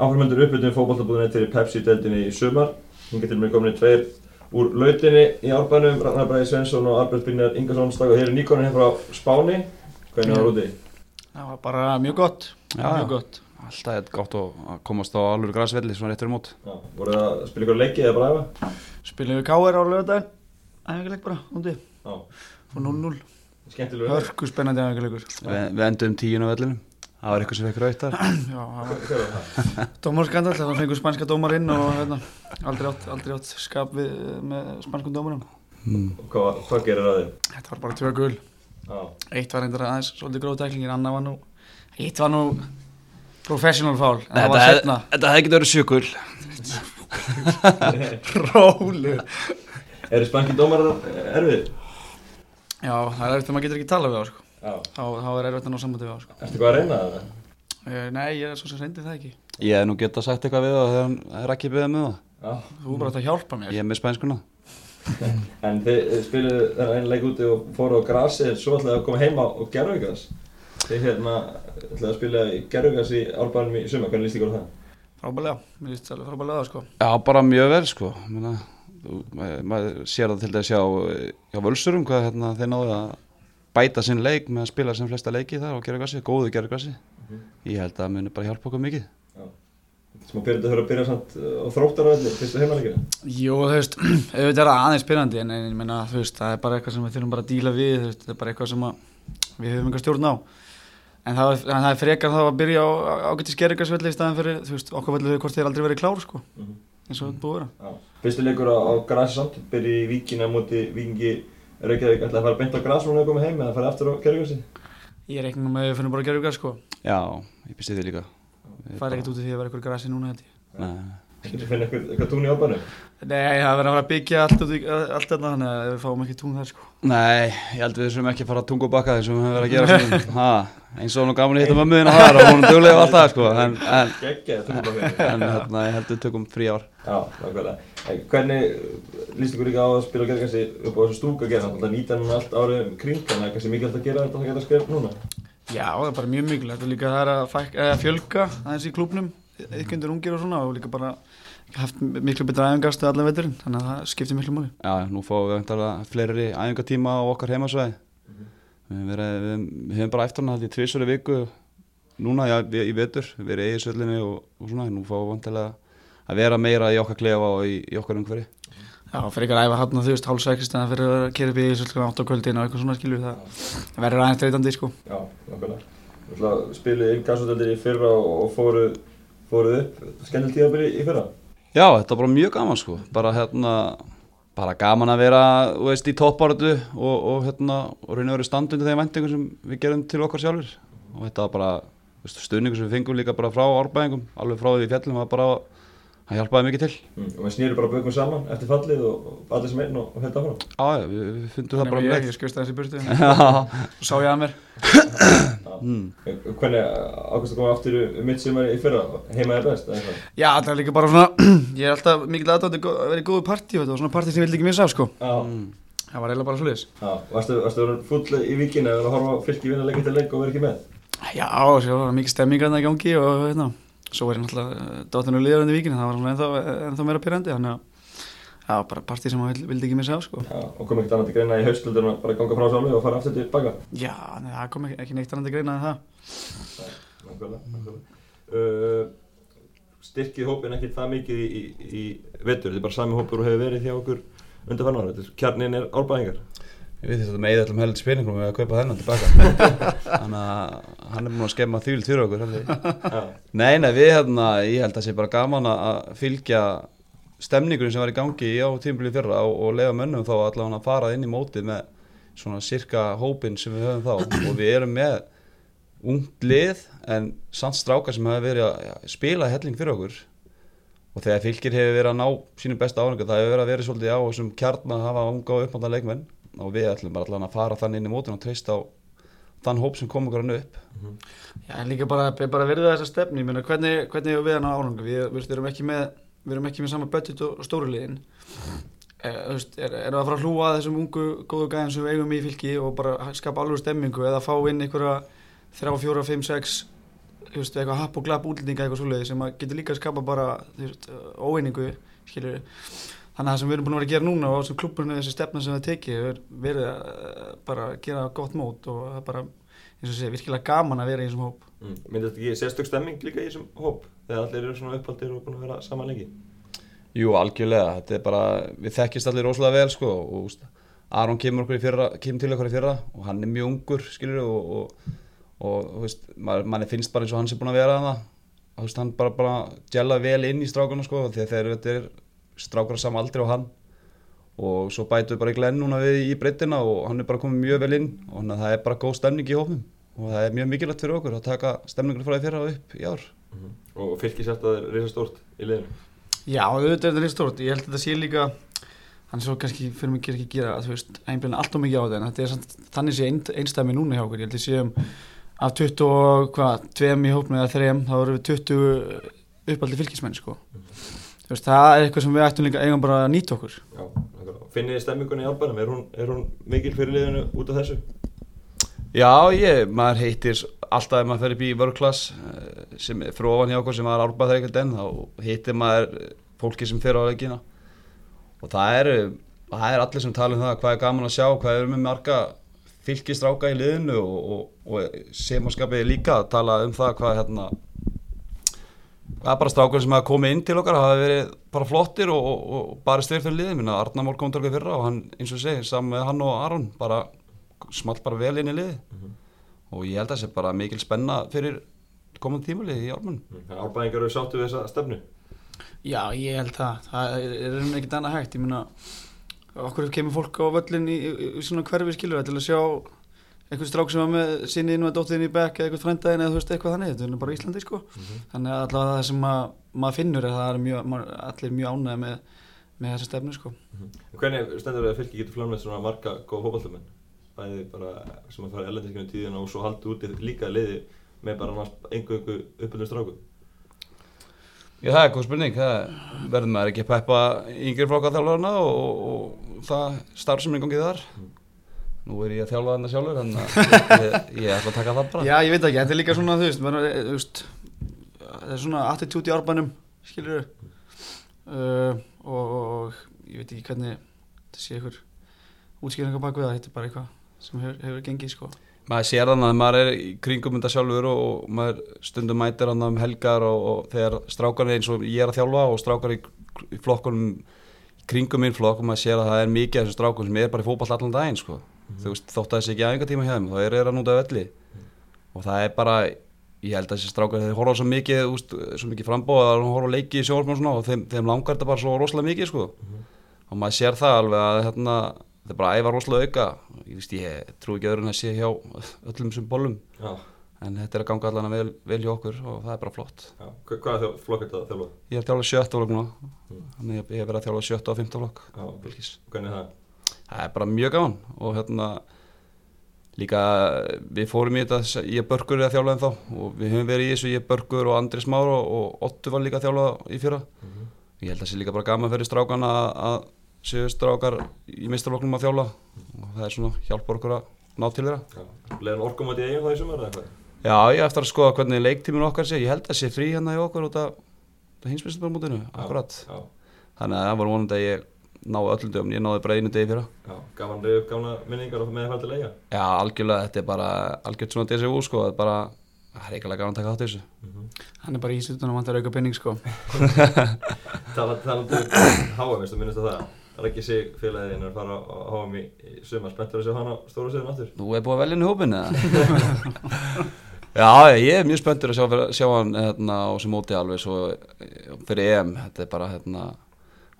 Áframöldur uppbytun fókbaltabúðinni til Pepsi-deldinni í sumar. Hinga til mér kominni tveir úr lautinni í árbænum, Ragnar Bræði Svensson og Albert Brynjar Ingarsson stakka hér í Níkonin hér frá Spáni. Hvernig var úti? Það var bara mjög gott, Já, mjög já. gott. Alltaf er gott að komast á alveg græsvelli svona réttur í mót. Já, voru það að spila ykkur leiki eða bara æfa? Spilum við K.R. á lögadaginn, æfingarleik bara, úti, Já, fór 0-0. skemmtilega. Hörku spennandi æfingarleikur. Vi, við endum tíun á vellinum. Það var eitthvað sem fekk raut þar. Já, það var var það? fengur spænska dómar inn og hérna, aldrei átt, aldrei átt skap við, með spænskum dómarum. Mm. Hvað, hvað gerir það þig? Þetta var bara tvö gul. Já, Eitt var reyndar aðeins svolítið gróð tæklingin, annað var nú, eitt var nú professional það Þetta hefði getið verið sjökul. Rólu. eru spanski dómar erfið? Já, það er eftir að maður getur ekki tala við þá, sko. Þá, þá er erfitt að ná sambandi við þá, sko. Ertu hvað að reyna það? Eh, Nei, ég er svo sem reyndi það ekki. Ég hef nú getað sagt eitthvað við það þegar hann er ekki byggðið með það. Já. Þú er bara átt að hjálpa mér. Ég er með spænskuna. En þið þið spiluðu þennan einu leik úti og fóru á grasi en svo ætlaði að koma heima og gerðugas. Þið hérna ætlaði að spila í gerðugas í árbænum í sumar, hvernig líst ykkur á það? Frábælega, mér líst alveg frábælega sko. Já, bara mjög vel sko. Maður sér það til dæs hjá, hjá völsurum hvað hérna, þeir náðu að bæta sinn leik með að spila sem flesta leiki þar og gera grassi, góðu gera grassi. Ég held að það muni bara hjálpa okkur mikið. Smá pyrrandi að þurfa að byrja samt uh, á þróttaröðli, fyrstu heimaleikina. Jú, þú veist, auðvitað er aðeins spyrrandi en en ég meina, þú veist, það er bara eitthvað sem við þurfum bara að díla við, þú veist, það er bara eitthvað sem að við höfum einhver stjórn á. En það, en það er frekar þá að byrja á ágætti skerringarsvelli í staðan fyrir, þú veist, okkar vellu hvort þeir aldrei verið klár, sko, Mhm. eins og þetta búið að vera. Já. Fyrstu leikur á, á grasi samt, byrja í víkina múti vingi Reykjavík, ætlaði að fara beint á gras núna að koma heim eða fara aftur á gerðugasi? Ég reiknum með að við finnum bara að ykkur, sko. Já, ég býst þið líka. Það er ekkert út í því að vera ykkur grasi núna, held ég. Nei. Skilur finna eitthvað, eitthvað tún í árbænum? Nei, það verður að að byggja allt, út í- allt þarna, þannig að við fáum ekki tún þar, sko. Nei, ég held við þessum ekki að fara að tunga og bakka þessum við höfum verið að gera svona. Ha, eins og nú gaman að hitta mömmuðina þar og hún er duglega og allt það sko. En, en, en hérna, ég held við tökum frí ár. Já, nákvæmlega. En hvernig líst ykkur líka á að spila gerðugasi upp á þessu stúka gerð? Það nýta hann allt árið um kring, þannig að kannski mikilvægt að gera þetta að geta skrif núna. Já, það er bara það að, að haft miklu betra æfingastu allan veturinn, þannig að það skiptir miklu máli. Já, nú fáum við einhverja fleiri æfingatíma á okkar heimasvæði. Við höfum verið, við, við höfum bara eftir hana haldið tvisur í viku núna já, í, í vetur, við erum í eigisöllinni og, og svona, nú fáum við vantilega að vera meira í okkar klefa og í, í okkar umhverfi. Já, fyrir ekki að æfa hann og þú veist, hálf sex þannig að fyrir að kera upp í svolítið átt á kvöldin og eitthvað svona skilur það, það verður aðeins treytandi sko. Já, nákvæmlega. Þú ætla að spila í gasvöldeldir í fyrra og, og fóru, fóruð upp. Skemmtileg tíðabili í fyrra? Já, þetta var bara mjög gaman sko, bara hérna, bara gaman að vera, þú veist, í toppáratu og, og hérna, og reyna að vera standundi þegar vendingum sem við gerum til okkar sjálfur og þetta var bara, þú veist, stuðningur sem við fengum líka bara frá árbæðingum, alveg frá því við fjallum var bara, það hjálpaði mikið til. Mm. Og við snýrum bara bökum saman eftir fallið og, og allir sem einn og, og held áfram. Já, já, við, við fundum það bara um ég, leik. ég skust aðeins í svo sá ég að mér. mm. Hvernig ákvæmst að koma aftur um mitt sumar í fyrra? Heima er best? Já, það er líka bara svona, ég er alltaf mikil aðdátt að vera í góðu partí, þetta var svona partí sem ég vildi ekki missa af sko. Já. Mm. Það var eiginlega bara svolítið. Já. Varstu, varstu verið full í vikinu eða að horfa á fylki vinna leik eftir leik og vera ekki með? Já, svo var mikið stemming að það í gangi og hérna, svo var ég náttúrulega dóttinu líðarandi víkinu, það var ennþá, ennþá meira pyrrandi, þannig að já, bara partí sem maður vildi ekki missa af sko. Já. Og kom ekkert annað til greina í haustlundur en að bara ganga frá sjálfu og fara aftur til baka? Já, nei, það kom ekki, ekki neitt annandi greina en það. Nákvæmlega, nákvæmlega. Uh, styrkið hópin ekkert það mikið í, í, í vetur, þetta er bara sami hópur og hefur verið hjá okkur undir ára. Kjarnin er árbæðingar. Ég veit þetta með eða allum heldur spilningum við að kaupa þennan tilbaka. Þannig að hann er búin að skemma þvíl fyrir okkur. Nei, nei, við hérna, ég held að það sé bara gaman að- að fylgja stemningunum sem var í gangi á tímabili fyrra og, og lega mönnum þá allavega að fara inn í mótið með svona cirka hópin sem við höfum þá og við erum með ungt lið en samt strákar sem hefur verið að spila helling fyrir okkur og þegar fylgir hefur verið að ná sínum besta áhengu það hefur verið að vera svolítið á þessum kjarn að hafa unga og uppmönda leikmenn og við ætlum bara allavega að fara þann inn í mótin og treysta á þann hóp sem kom okkur hann upp Já, en líka bara, bara verða þessa stefni, ég meina, hvernig, hvernig er við hann á árangu? Við, við, við erum ekki með, með sama budget og stóru liðin. Eh, er, erum við að fara að hlúa að þessum ungu góðu gæðin sem við eigum í fylki og bara skapa alveg stemmingu eða fá inn einhverja þrjá, fjóra, fimm, sex þú veist, eitthvað happ og glapp útlendinga eitthvað svoleiði sem getur líka að skapa bara óeiningu skilur þannig að það sem við erum búin að vera að gera núna og sem klubburinn þessi stefna sem það tekið er verið að eh, bara gera gott mót og það er bara eins og sé, virkilega gaman að vera í þessum hóp Mm. Myndi þetta ekki sérstök stemming líka í þessum hóp þegar allir eru svona uppaldir og búin að vera saman lengi? Jú, algjörlega, þetta er bara, við þekkist allir rosalega vel sko og úst, Aron kemur, okkur í fyrra, kemur til okkur í fyrra og hann er mjög ungur, skilur og, og, og veist, manni finnst bara eins og hann sé búin að vera það þú veist, hann bara, bara gela vel inn í strákuna sko því að þeir þetta er strákar saman aldrei á hann. Og svo bætu við bara í glenn núna við í breytina og hann er bara komið mjög vel inn. Og hann, það er bara góð stemning í hófnum og það er mjög mikilvægt fyrir okkur að taka stemningur frá því fyrra og upp í ár. Og fylgis þetta er reysa stórt í liðinu? Já, auðvitað er þetta reynd stórt, ég held að þetta sé líka hann svo kannski fyrir mig ekki að gera þú veist, einblina allt og mikið á þetta en þetta er samt, þannig sé ein, einstæmi núna hjá okkur. Ég held að séum af 20 og hvað, tveim í hópnu eða þreim þá erum við 20 uppaldi fylgismenn sko. þú veist, það er eitthvað sem við ættum líka eigum bara að nýta okkur Já. Finnið þið stemmingunni í árbænum? Er hún, er hún mikil fyrir liðinu út af þessu? Já, ég, maður heitir alltaf ef maður fer upp í vörklass sem er frá ofan hjá okkur sem var árbæð þegar ekkert enn þá heitir maður fólki sem fer á leikina og það er, það er allir sem tala um það hvað er gaman að sjá, hvað er með marga fylgistráka í liðinu og, og, og sem að skapið líka að tala um það hvað hérna það er bara strákar sem hafa komið inn til okkar hafa verið bara flottir og, og, og bara styrð fyrir liðin minna, Arnar Mór kom til okkar fyrra og hann, eins og segir, saman með hann og Aron bara smalt bara vel inn í liði og ég held að það sé bara mikil spenna fyrir komandi tímuli í ármann. Þannig að árbæðingar eru sáttu við þessa stefnu? Já, ég held það, það er, er einhvern ekkert annað hægt, ég meina okkur kemur fólk á völlin í, í, í svona hverfi skilur til að sjá einhvern strák sem var með sinniðin og dóttiðin í bekk eða einhvern frændaðin eða þú veist eitthvað þannig, þetta er bara Íslandi sko. Þannig að allavega það sem að, maður finnur er að það er mjög, maður, allir mjög ánægði með, með þessa stefnu sko. En Hvernig stendur það að fylki getur flamlega svona marga góða fókbaltamenn? Bæði bara sem að fara erlendiskinu tíðina og svo haldi úti líka liði með bara einhverju uppöldum stráku? Já, það er góð spurning, það verður maður ekki að peppa yngri flokka þjálfarna og, og, og það starf sem er í gangi þar Nú er ég að þjálfa þarna sjálfur, að ég, ég ætla að taka það bara. Já, ég veit ekki, þetta er líka svona, þú veist, maður, eh, þú veist það er svona attitút í árbænum skilur uh, og, og ég veit ekki hvernig þetta sé ykkur útskýringar bak við það, þetta er bara eitthvað sem hefur, hefur gengið sko. Maður sér þannig að maður er í kringum þetta sjálfur og, og maður stundum mætir hann um helgar og, og þegar strákar eins og ég er að þjálfa og strákar í, í flokkunum kringum minn flokk og maður sér að það er mikið af þessum strákum sem er bara í fótball allan daginn sko. Þú veist þótt að þessi ekki aðeinga tíma hjá þeim þá er það að núta öllu og það er bara ég held að þessi strákar þeir horfa svo mikið úst, svo mikið frambóð að horfa á leiki í sjálfum og svona og þeim, þeim langar þetta bara svo rosalega mikið sko. og maður sér það alveg að hérna þetta bara að æfa rosalega auka. Ég, veist, ég trú ekki öðrun að sé hjá öllum sem bollum. Já, en þetta er að ganga allan vel, vel hjá okkur og það er bara flott. Já. Hva- Hvað er flokk þetta að þjálfa? ég er að þjálfa sjötta flokk núna. Þannig að ég Já, það? er bara mjög gaman og hérna líka við fórum í þetta ég börgur er að þjálfa en þá og við höfum verið í þessu ég börgur og Andri Smár og, og Ottu var líka að þjálfa í fyrra ég held að það sé líka bara gaman fyrir strákan að, að séu strákar í meistarflokknum að þjálfa og það er svona hjálpar okkur að ná til þeirra Já. Leðan orkum að ég eigin það í sumar eða eitthvað? Já, ég eftir að skoða hvernig leiktíminn okkar sé, ég held að sé frí hérna í okkur út af hinsmestarmótinu, akkurat. Já, Þannig að það var vonandi að ég náði öllum dögum, ég náði bara einu degi fyrra. já. Gaman reyðu upp gamla minningar og með það til leia? Já, algjörlega, þetta er bara algjört svona DSU, sko, það er bara, það er eitthvað gaman að taka þátt í þessu. hann er bara í ísutunum vantar auka penning sko Talandi um HM, veistu, minnist að það? Rækki sig félagin að fara á HM í, sumar, spenntur sjá hann á stóru síðan aftur? Þú er búið að velja henni hópin, eða? Já, ég er mjög spenntur að sjá, sjá hann hérna, á sem móti alveg svo eh, fyrir EM, þetta er bara hérna,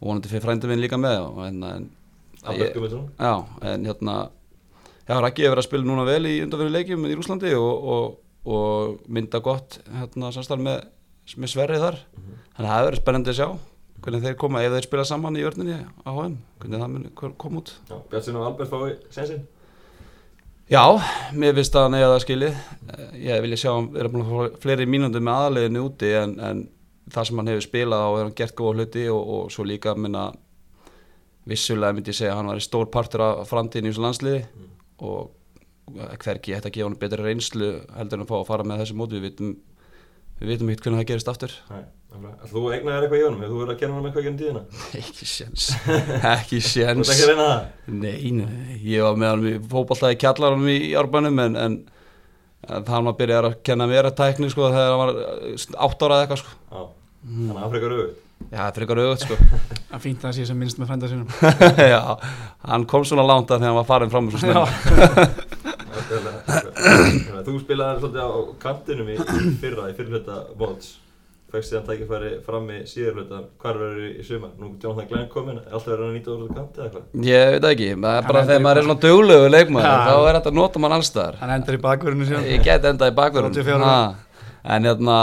vonandi fyrir frændum minn líka með og hérna, en, Albert Guðmundsson? Já, en hérna Já, Raggi hefur verið að spila núna vel í undanverðu leikjum í Rúslandi og, og, og mynda gott hérna, samstarf með, með Sverri þar þannig að það hefur verið spennandi að sjá hvernig þeir koma, ef þeir spila saman í örninni á HM, hvernig það mun koma út Bjartsinn og Albert fái sensin? Já, mér finnst að eiga það skilið Eh, ég vilja sjá að fá fleiri mínútur með aðleginu úti en, en það sem hann hefur spilað á er hann gert góða hluti og, og svo líka minna vissulega myndi ég segja að hann var í stór partur af framtíðin í þessu landsliði og hvergi ég ætti að gefa hann betri reynslu heldur en að fá að fara með þessu móti. Við vitum við veitum ekkert hvernig það gerist aftur. Nei. Þú eignaði þér eitthvað í honum, hefur þú verið að gera hann eitthvað gennum tíðina? ekki séns. Ekki Þú séns ert ekki að reyna það? nei, nei, ég var með hann í fótballtaði kjallarunum í árbænum en, en, það var byrjað að kenna mér að tækni sko þegar hann var átt ára eða eitthvað sko. Já, þannig að Afrika eru auðvitað. já, það frekar auðvöld sko. Það er fínt að það sé sem minnst með frænda sínum. Já, hann kom svona langt að þegar hann var farin fram úr svo snemma Þú spilaði svolítið á kantinum í í fyrra, í fyrirhluta móts. Fækst síðan tækifæri fram í síðurhluta. Hvar verður í sumar? Nú Jonathan Glenn komin, alltaf verið að nýta úr kanti eða eitthvað? ég veit það ekki, það er bara Hann þegar maður er svona döglegur leikmaður Já. þá er þetta að nota mann allstaðar Hann endar í bakverðinu síðan ég get endað í bakverðum 34 ára. en hérna,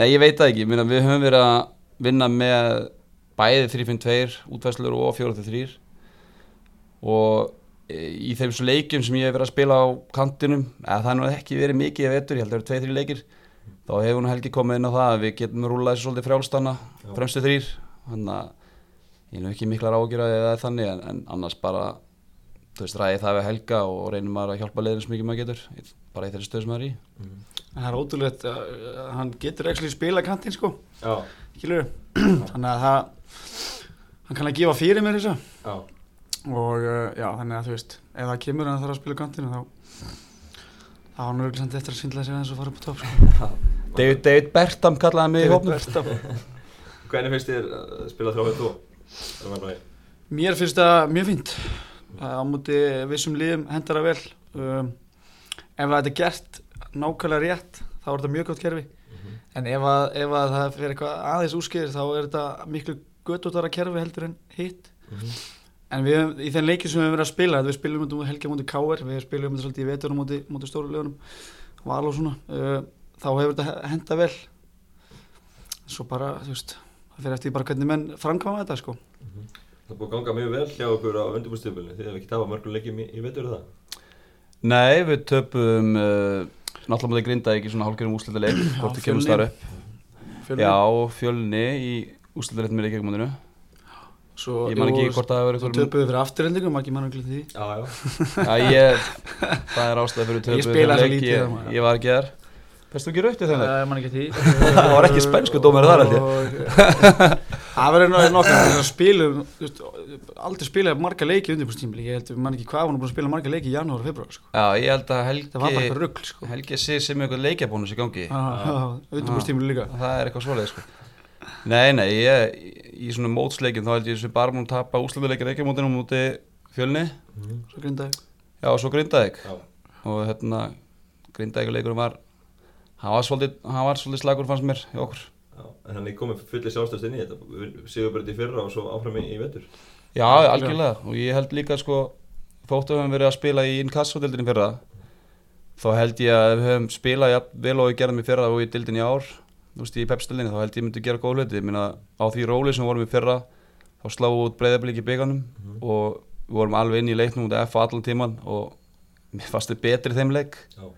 nei ég veit það ekki Minna, við höfum verið að vinna með bæði 3-5-2 útvæslur og 4-3 og e, í þeim leikjum sem ég hef verið að spila á kantinum eða það er nú ekki verið mikið að vetur, ég held að það eru 2-3 leikir þá hefur nú Helgi komið inn á það að við getum rúlað þessu svolítið frjálstanna Já. fremstu þrýr þannig að ég er nú ekki miklar ágjörði eða þannig en, en annars bara þú veist ræði það við Helga og reynir maður að hjálpa leiðinu sem mikið maður getur bara í þeirri stöð sem maður er í. En það er ótrúlegt að að hann getur ekki spila kantinn sko. Þannig að það Hann kann að gefa fyrir mér þessu já, Og uh, já, þannig að þú veist Ef það kemur að það þarf að spila kantinn þá þá var hann örgulega samt eftir að svindla sér aðeins og fara upp á topp sko. David, David Bertam kallaði mig í hópnum. Hvernig finnst þér að spila þrjá þú? Mér finnst það mjög fínt. Á móti vissum liðum hendara vel. Um, ef það er gert nákvæmlega rétt þá er þetta mjög gott kerfi. En ef, að, ef að það fyrir eitthvað aðeins úrskýðir þá er þetta miklu göttutara kerfi heldur en hitt. En við, í þeim leikið sem við höfum verið að spila við spilum um á móti K.R. við spilum um þetta svolítið í vetur á móti, móti stóru liðunum val og svona. Uh, þá hefur þetta henda vel. Svo bara, þú veist það fyrir eftir bara hvernig menn framkvæma þetta sko. Það er búið að ganga mjög vel hjá okkur á undirbúrstífbölinu Þið hefur ekki tapað mörgum leikjum í, í vetur það? Nei, við töpum uh, náttúrulega mútið grinda ekki svona hálfgerðum úslita leik hvort kemum Fjölni. starf upp. Já, fjölni í úslita leikum í leikjagumundinu Svo, Ég man ekki og hvort það hefur verið töpuðu fyrir afturhendingum, ekki mann að glita því. Já, já. Já, ég, það er ástæði fyrir Ég töpu spilaði svo leik, lítið ég, þarna, já. ég var ekki þar Fyrstu ekki þeim? Leik? Það mann ekki því. Það var ekki spænsku dómari þar, ég. Það verður náttúrulega að spilum Aldrei spilaði marga leiki undirbúrstímli Ég held, mann ekki hvað, hún er búin að spila marga leiki í janúar og februar sko. Já, ég held að Það var bara eitthvað Helgi rugl sko. Helgi sé sem eitthvað leikjabónus í gangi. Undirbúrstímli líka. Það er eitthvað svoleið sko. Nei, nei, ég, í svona mótsleikin þá held ég sem bara múin að tapa úslutaleikin leikjamótinu múti fjölni. Svo grindaði Já, svo Grindavík. Já, og hérna Grindavíkuleikurum var hann var svolítið, svolítið slagur fannst mér í okkur. Já En hann er komið fullir sjálfstöðst inn í þetta. Sigur bara í fyrra og svo áfram í, í vetur. Já, algjörlega. Og ég held líka sko þóttu við höfum verið að spila í inkassodildinni fyrra þá held ég að við höfum spilað jafn vel og við gerðum í fyrra og í dildinni í ár þú veist, í pepstildinni, þá held ég myndi gera góð hluti. Ég minna á því róli sem við vorum í fyrra þá sláum við út breyðablík í bygganum og við vorum alveg inn í leiknum út F allan tíman og mér fannst þið betri í þeim leik. Já,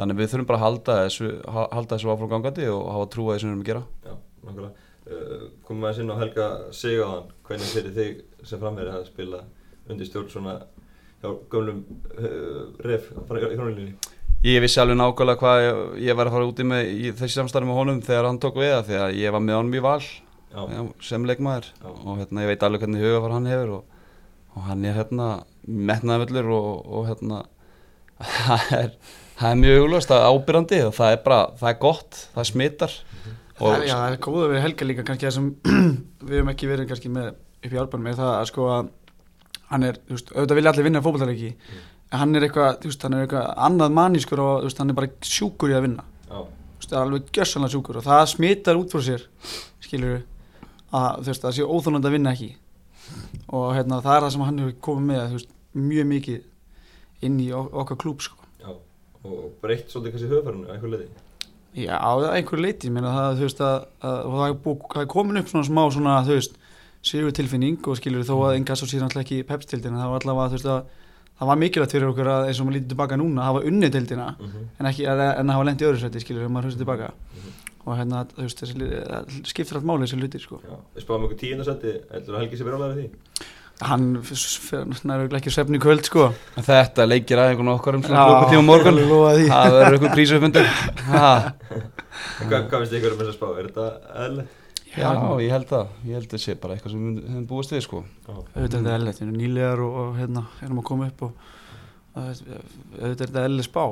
þannig að við þurfum bara að halda þessu, ha- halda þessu áfram gangandi og hafa trú að þessu við erum að gera. Já, nákvæmlega. Uh, Komum aðeins inn á Helga Sigaðan Hvernig fyrir þig sem framherri að spila undir stjórn svona hjá gömlum uh, ref bara í hrónulinni Ég vissi alveg nákvæmlega hvað ég, ég var að fara úti með í þessi samstarfi með honum þegar hann tók við það því að ég var með honum í val. Já, sem leikmaður. Já. og hérna, ég veit alveg hvernig hugafar hann hefur og, og hann er hérna metnaðvöldur og, og hérna það er, það er mjög augljóst að ábyrrandi og það er bara, það er gott, það smittar Það og er- Já, það er góða við Helga líka kannski það sem við höfum ekki verið kannski með upp í árbænum er það að sko að hann er, þú veist, auðvitað vilja allir vinna fótballtaleiki en hann er eitthvað, þú veist, hann er eitthvað annað mannískur og þú veist, hann er bara sjúkur í að vinna. Já, þú veist, það er alveg gjössanlega sjúkur og það smittar út frá sér skilur við að þú veist, það sé óþólandi að vinna ekki. Og hérna, það er það sem hann hefur komið með þú veist, mjög mikið inn í ok- okkar klúb sko. Og breytt svolítið kannski höfðfærinu að einhver leiði Já, að einhver leiti, ég meina það, þú veist, að, að það er, búið, það er komin upp svona smá svona, þú veist, sigur tilfinning og skilur þó að enga svo síðan alltaf ekki pepstildina, það var allavega, þú veist, að það var mikilvægt fyrir okkur að eins og maður lítið tilbaka núna, hafa unnið tildina mm -hmm. en ekki, en að hafa lent í öðru sæti, skilur, þegar maður hugsa tilbaka Mhm. og hérna, þú veist, þessi, skiptir allt máli þessi hlutir, sko. Já, að? Hann nærður ekki svefni í kvöld sko En Þetta leikir aðeins okkar um svona klukkutíma á morgun. Það verður eitthvað En Hvað, hvað finnst ykkur um þessa spá? Er þetta eðlilegt? já, ég held það Ég held það sé bara eitthvað sem við höfum búist við sko Já. auðvitað er þetta við erum nýlegar og, og hérna, erum að koma upp og auðvitað er þetta eðlileg spá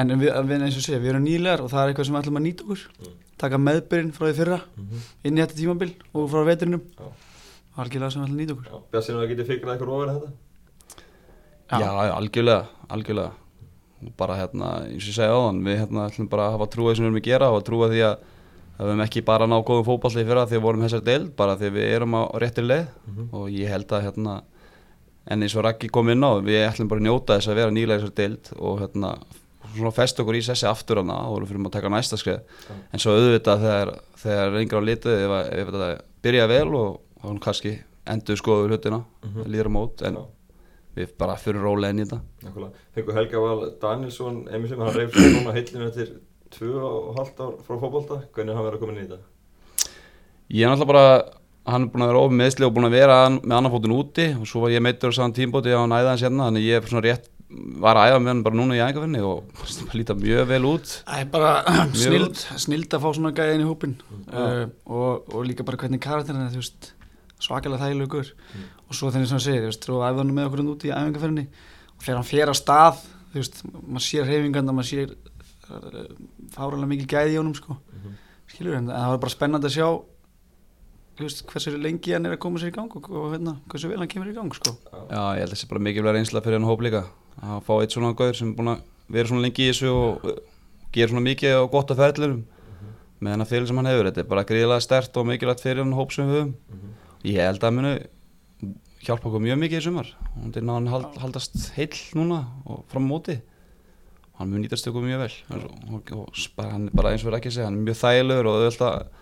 en við, við eins og segja, við erum nýlegar og það er eitthvað sem við ætlum að nýta okkur Mm. taka meðbyrinn frá því fyrra Mhm. inn í þetta tímabil og frá vetrinum Já. Algjörlega sem við ætlum að nýta okkur Já, Björnsinn að getið fikrað eitthvað ofar en þetta? Já. Já, algjörlega, algjörlega bara hérna, eins og ég segi áðan Við hérna ætlum bara að hafa trúið sem við erum að gera og trúa því að við höfum ekki bara náð góðum fótballti fyrir að því að við vorum þessar deild bara því að við erum á réttir leið Mhm. og ég held að hérna en eins og Raggi kom inn á, við ætlum bara að njóta þess að vera nýlega þessar deild og hérna svona fest okkur í sessi aftur hana og við fyrir að taka næsta skrið en svo auðvitað þegar, þegar lengra á litið ef, að- ef þetta byrja vel og þá kannski endur skoðu hlutina Mhm. líður á mót en Já. við bara fyrir rólega inn í þetta Nákvæmlega. Fengu Helga Val Danielsson einmi sem hann reyf sér núna heillinu eftir tvö og halvt ár frá fótbolta hvernig er hann verið að koma inn í þetta? Ég er náttúrulega bara, hann er búin að vera ofið meðsli og búin að vera með annan fótinn úti og svo var ég meittur á saman tímbóti á hann æða hans hérna þannig ég er svona rétt, var að æfa með hann bara núna í æfingarfinni og líta mjög vel út Það er bara snild, snild að fá svona gæði inn í hópin Já. uh, og, og líka bara hvernig karakterin er þú veist, svakalega þægilegur Mm. og svo þegar ég segir, þú veist, þú æfði hann með okkur hann út í æfingarferðinni og þegar hann fer á stað þú veist, maður sér reyfingarna maður sér uh, fáralega mikil gæði í honum sko, Mhm. skilur en það var bara spennandi að sjá þú veist, hversu lengi hann er að koma sér í gang og, og hérna, hversu vel hann kemur í gang sko. Já, ég held að það sé bara mikilvæg reynsla fyrir hann hóp líka að fá eitt svona gauður sem er búin að vera svona lengi í þessu og uh, gera svona mikið og gott að ferðlurum með hennar fyrir sem hann hefur, þetta er bara gríðilega stert og mikilvægt fyrir hann hóp sem við höfum. Mhm. Ég held að það muni hjálpa okkur mjög mikið í sumar. Og þetta er náðan hald, haldast heill núna og fram á móti. Hann mun nýtast okkur mjög vel. Og, og, og bara, hann er bara eins og verið ekki að segja hann er mjög þægilegur og auðvitað að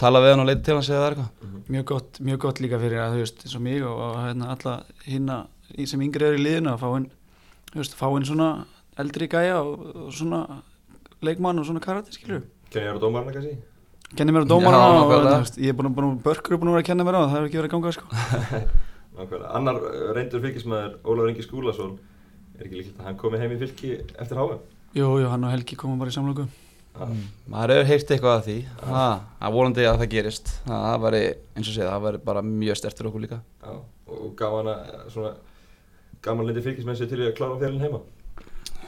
tala við hann og leita til hann segja það er eitthvað. Mhm. mjög gott, mjög gott líka fyrir að þú veist eins og mig og, og hérna alla hinna í- sem yngri er í liðinu að fá inn veist, fá inn svona eldri gæja og, og svona leikmann og svona Kenni ég að vera dómarna kannski? Kenni mér á Já, dómarna og nákvæmlega. þú veist, ég er búin að, búin að börkur er búin að vera að kenna mér á það það hefur ekki verið að ganga sko Nákvæmlega. Annar uh, reyndur fylgismæður, Ólafur Ingi Skúlason, er ekki líkilegt að hann komi heim í fylki eftir HM? jú, jú, hann og Helgi koma bara í samlöku Já. maður hefur heyrt eitthvað af því það er vonandi að það gerist það það væri, eins og segja, það væri bara mjög stert fyrir okkur líka Já. Og gaman að svona gaman lindi fylgismenn sér til að klára fjölinn heima.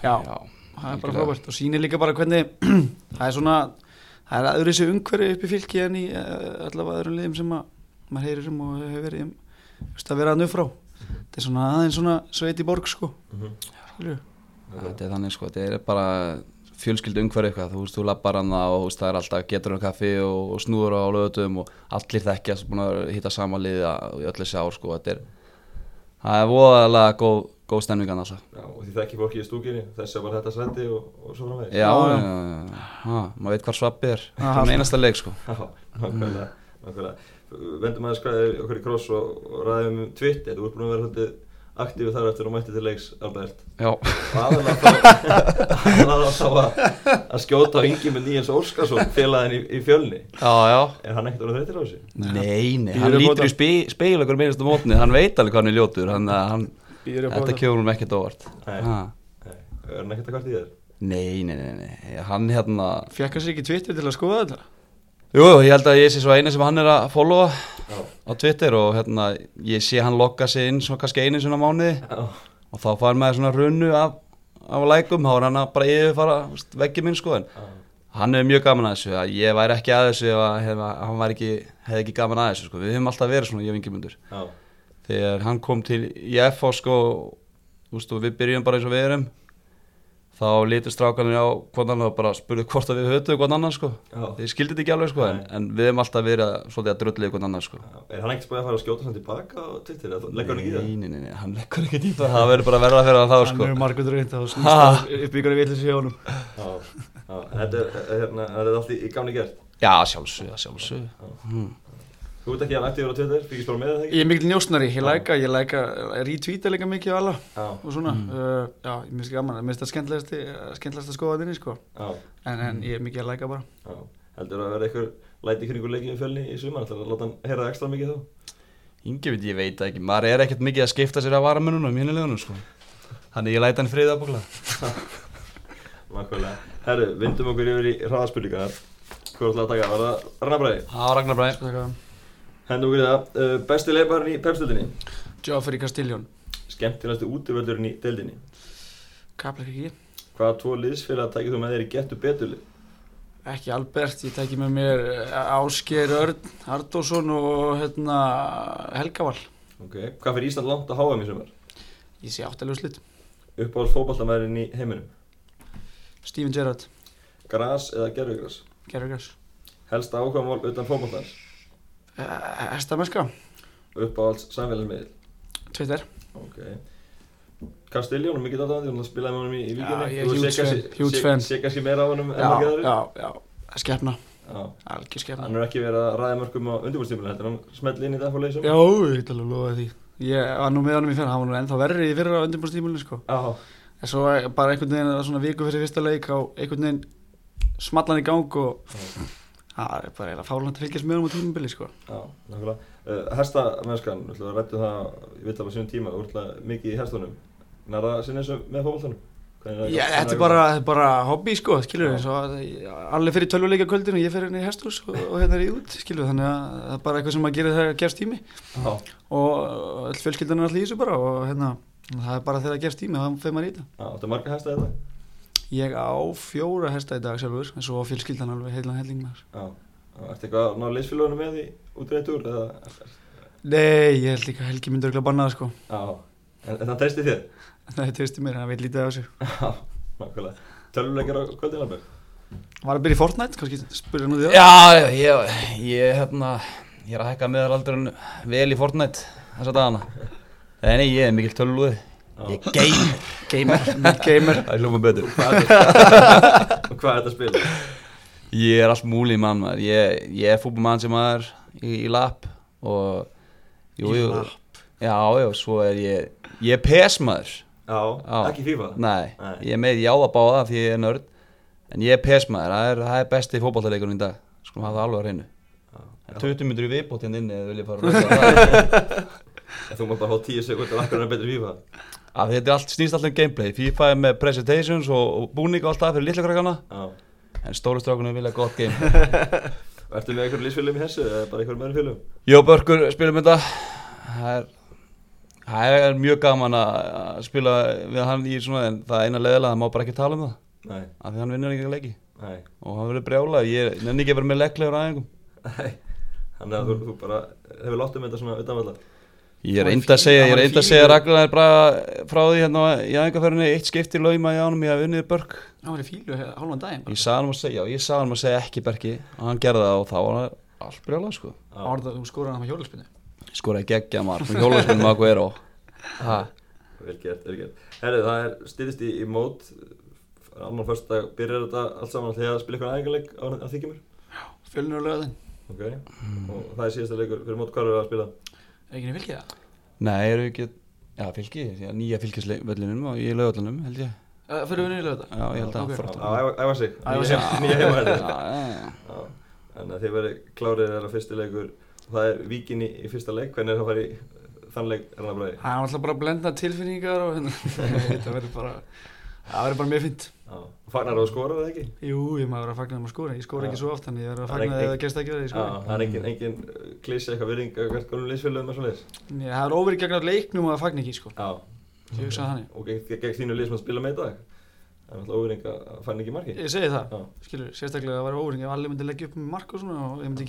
já, Já, það er bara frábært og sýnir líka bara hvernig það er svona það er aðrið þessu umhverfi upp í fylki en í uh, allavega öðrum liðum sem að maður heyrir um og hefur verið um, veist, að vera að nöfrá þetta er svona aðeins svona sveit í borg sko. Mhm. skilju þetta er þannig sko, þetta er bara fjölskyldu umhverju eitthvað, þú veist, þú lappar hann og það er alltaf getur um kaffi og, og snúður á lögutum og allir þekkjast búin að hitta sama liða í öll þessi ár sko, þetta er það er voðalega góð, góð stemningan alltaf Já, og því þekki fólki í stúkinni, þess að var þetta sæti og, og svo framvegis. Já, Já, já, já. maður veit hvað svappið er það er einasta leik sko Já, nákvæmlega, nákvæmlega. Vendum aðeins hvað er okkur í kross og, og ræðum um Twitter, þú ert búin að vera svolítið aktífið þar eftir og mætti til leiks, Albert. Já, Og aðalega þá, að, að skjóta á yngi með Níels Óskarsson, félagin í, í fjölni. já, já Er hann ekkert orðið þreytir á þessu? Nei, nei, hann lítur í þetta. spe, speil okkur minnast á mótni, hann veit alveg hvað hann er ljótur, hann, þetta þetta. kemur hann ekkert óvart Nei. Ha. Nei, er hann ekkert að hvart í þér? Nei, nei, nei, nei, hann hérna Fekk hann sér ekki Twitter til að skoða þetta? Jú, ég held að ég sé svo eini sem hann er að followa Já. á Twitter og hérna, ég sé hann lokka sig inn svona kannski einu svona mánuði Já. og þá fær maður svona runnu af, af lækum, þá er hann að bara yfirfara veist, veggi minn sko en Já. hann er mjög gaman að þessu, að ég væri ekki að þessu ef að, hef, hann ekki, hefði ekki gaman að þessu sko, við höfum alltaf verið svona ég vingi mundur Já. Þegar hann kom til í FH sko, þú veist, og við byrjum bara eins og við erum þá litur strákanir á hvort annan og bara spurðu hvort að við höfðu hvort annan sko Já. þið skildið þetta ekki alveg sko en, en við hefum alltaf verið að, svolítið að drullu hvort annan sko Já. Er hann ekkert spæðið að fara að skjóta hann tilbaka Twitter? eða Leggur hann ekki í það? Nei, nei, nei, nei, hann leggur ekki í það það verður bara að verða fyrir hann þá Hann sko er margur reynd og snýst upp ykkur að vilja sér honum Já. Já. Þetta er, hérna, þetta er allt í, í gamni gert. Já, sjálfsög, sjálfsög. Þú ert ekki hann aktífur á Twitter, fylgist bara með það ekki? Ég er mikil njósnari, ég læka, ég læka retweeta líka mikið á alla Já. og svona, Mm. uh, já, ég minnst gaman, ég minnst það skemmtilegast skemmtilegast að skoða þinni, sko Já. en, en ég er mikið að læka bara Já. Heldur að vera eitthvað læti kringu leikið í fjölni í sumar, ætlar að láta hann heyra ekstra mikið þá? Ingi veit, ég veit það ekki, maður er ekkert mikið að skipta sér af varamennunum í hinnilegunum sko. Þannig ég læta hann. Nákvæmlega. Herru, vindum okkur yfir í hraðaspurningar. Hvað er það að taka? Var það Rannabræði? Já, Ragnar Bræði. Okkur í það. Uh, besti leiparinn í pepstöldinni? Joffrey Castellón Skemmtilegastu útivöldurinn í deildinni? Kapleik ekki Hvaða tvo liðsfélag tækir þú með þér í getu betulið? Ekki Albert, ég tæki með mér eh, Ásgeir Örn Ardósson og hérna Helgaval Ok. Hvað fyrir Ísland langt að háa mér sumar? Ég sé áttalegu slitt Uppáhalds fótballtamæðurinn í heiminum? Steven Gerrard, Gras eða gerfugras? Gerragars Helsta áhugamál utan fótballtans? Estamerska, Uppáhalds samfélagsmiðl? Twitter Ok. Castellón, mikið aðdáðandi, hann spilaði með honum í, í víkinni. ég er huge fan, huge fan. Sé kannski meira á honum Já, já, já, skefna, Já. algjör skefna Hann er ekki verið að ræða mörgum á undirbúrstímulinu, þetta er hann smelli inn í það fór leysum? Já, ég get alveg lofa því Ég var nú með honum í fyrra, hann var nú ennþá verri í fyrra á undirbúrstímulinu sko Já. En svo bara einhvern veginn að svona viku fyrir fyrsta leik á einhvern veginn smallan í gang og það er bara eiginlega fálant að fylgjast með honum á tímubili sko Já, nákvæmlega. Uh, hesta mennskan, við ætlum að rættu það, ég veit alveg sínum tíma, alveg mikið í hestunum. Nær það sinni þessu með fókbaltanum? Já, þetta er bara, bara hobby sko, skilur við, allir fyrir tölvuleika kvöldin og ég fyrir henni í hesthús og, og hérna er ég út, skilur við, þannig að það er bara eitthvað sem að gera þegar gerst tími Já. og öll fjölskyldan er allir í þessu bara og hérna, það er bara þegar gerst tími og það fyrir maður í þetta. Já, þetta er marga hesta þetta? Ég á fjóra hesta í dag sjálfur, en svo á fjölskyldan alveg heilan helling maður. Já. Já, Ertu eitthvað að ná leysfélagunum með í útreitur eða? Nei, ég held líka að Helgi myndi örgulega banna það sko, Já. En, en það treysti þér? það er tvistir mér, hann veit lítið af þessu. Já, nákvæmlega. Tölvuleikar á kvöldin alveg? Var að byrja í Fortnite, kannski spyrja nú því það? Já, ég, ég, hérna, ég er að hækka meðalaldurinn vel í Fortnite þessa dagana. Nei, nei, ég er mikill tölvúði. Ég er gamer. Gamer, gamer. Það er hljóma betur. Hvað er þetta? Og hvað er þetta að spila? Ég er allt múlið mann maður, ég, ég er fútbolmann sem maður í, í lapp og jú, Í jú, lapp? já, já, svo er ég, ég er PES maður, Já, Já. ekki FIFA? nei, Nei. ég er með jáða báða því ég er nörd, en ég er PES maður, það er, það er besti fótballtaleikurinn í dag, skulum hafa það alveg að reynu. Já. 20 minnur í viðbót hérna inni eða vil ég fara að það. Þú mátt bara fá 10 sekundur akkur en betur FIFA? Því Þetta er allt, snýst alltaf um gameplay, FIFA er með presentations og, búning og allt það fyrir litla krakkana, en stóru strákunum vilja gott gameplay. Og Ertu með einhverjum lífsfélum í þessu eða bara einhverjum öðrum félum? Jó Börkur spilum þetta. Það er, það er mjög gaman að að spila við hann í svona en það er eina leðilega það má bara ekki tala um það. Nei, af því hann vinnur ekki leiki. Nei, og hann verður brjálað, ég nenni ekki að vera með legglegur aðeingum. Þannig að þú, þú bara hefur látt um þetta svona utanvallar. Ég er reynd að segja, ég er reynd að segja Ragnar bara frá því hérna í aðeingaferðinni eitt skipti lauma í ánum ég að unnið Börk. Það var í fílu hálfan daginn bara. ég sagði hann að segja, já, ég sagði hann að segja ekki Berki og hann gerði það og þá var hann allt brjálað sko. Það var það, þú skoraði hann með hjólaspinnu skoraði geggja hjólaspunum að hvað er á ha. Vel gert, vel gert. Herri, það er stýrist í, í mót. Annar fyrst dag byrjar þetta allt saman þegar að spila eitthvað æfingarleik er? Er ekki niður fylgið það? Nei, eru ekki Já, fylgi, já, nýja fylgisvöllinum og ég lögvöllinum, held ég Uh, fyrir unnið löða Já, ég held að. Að æfa- æfa sig. Æfa sig. Nýja heima Já, þetta. já, já. Já. Þannig að þið verið klárið þegar að fyrsti leikur. Það er víkin í, í fyrsta leik. Hvernig er það í þann leik er það bræði? Það var alltaf bara að blenda tilfinningar og hérna Það verður bara Það verður bara mjög fint Já. Fagnar þú að skora það ekki? Jú, ég maður að fagna þeim að skora. Ég skora ekki svo oft Þannig ég verður að Það er fagna ekki- þegar það gerst ekki verið Já, Ég skora það er engin, engin klísi eitthvað virðing að hvert góðum liðsfélögum og svoleiðis. Nei, Það er óverið gegn að leiknum og það fagna ekki sko. Já. Ég hugsa það þannig. Og gegn, gegn þínu lið sem að spila með í dag. Það er alltaf óvirðing að fann ekki marki. Ég segi það. Já. Skilur, sérstaklega að það var óverið Ef allir myndi leggja upp með mark og svona Og ég myndi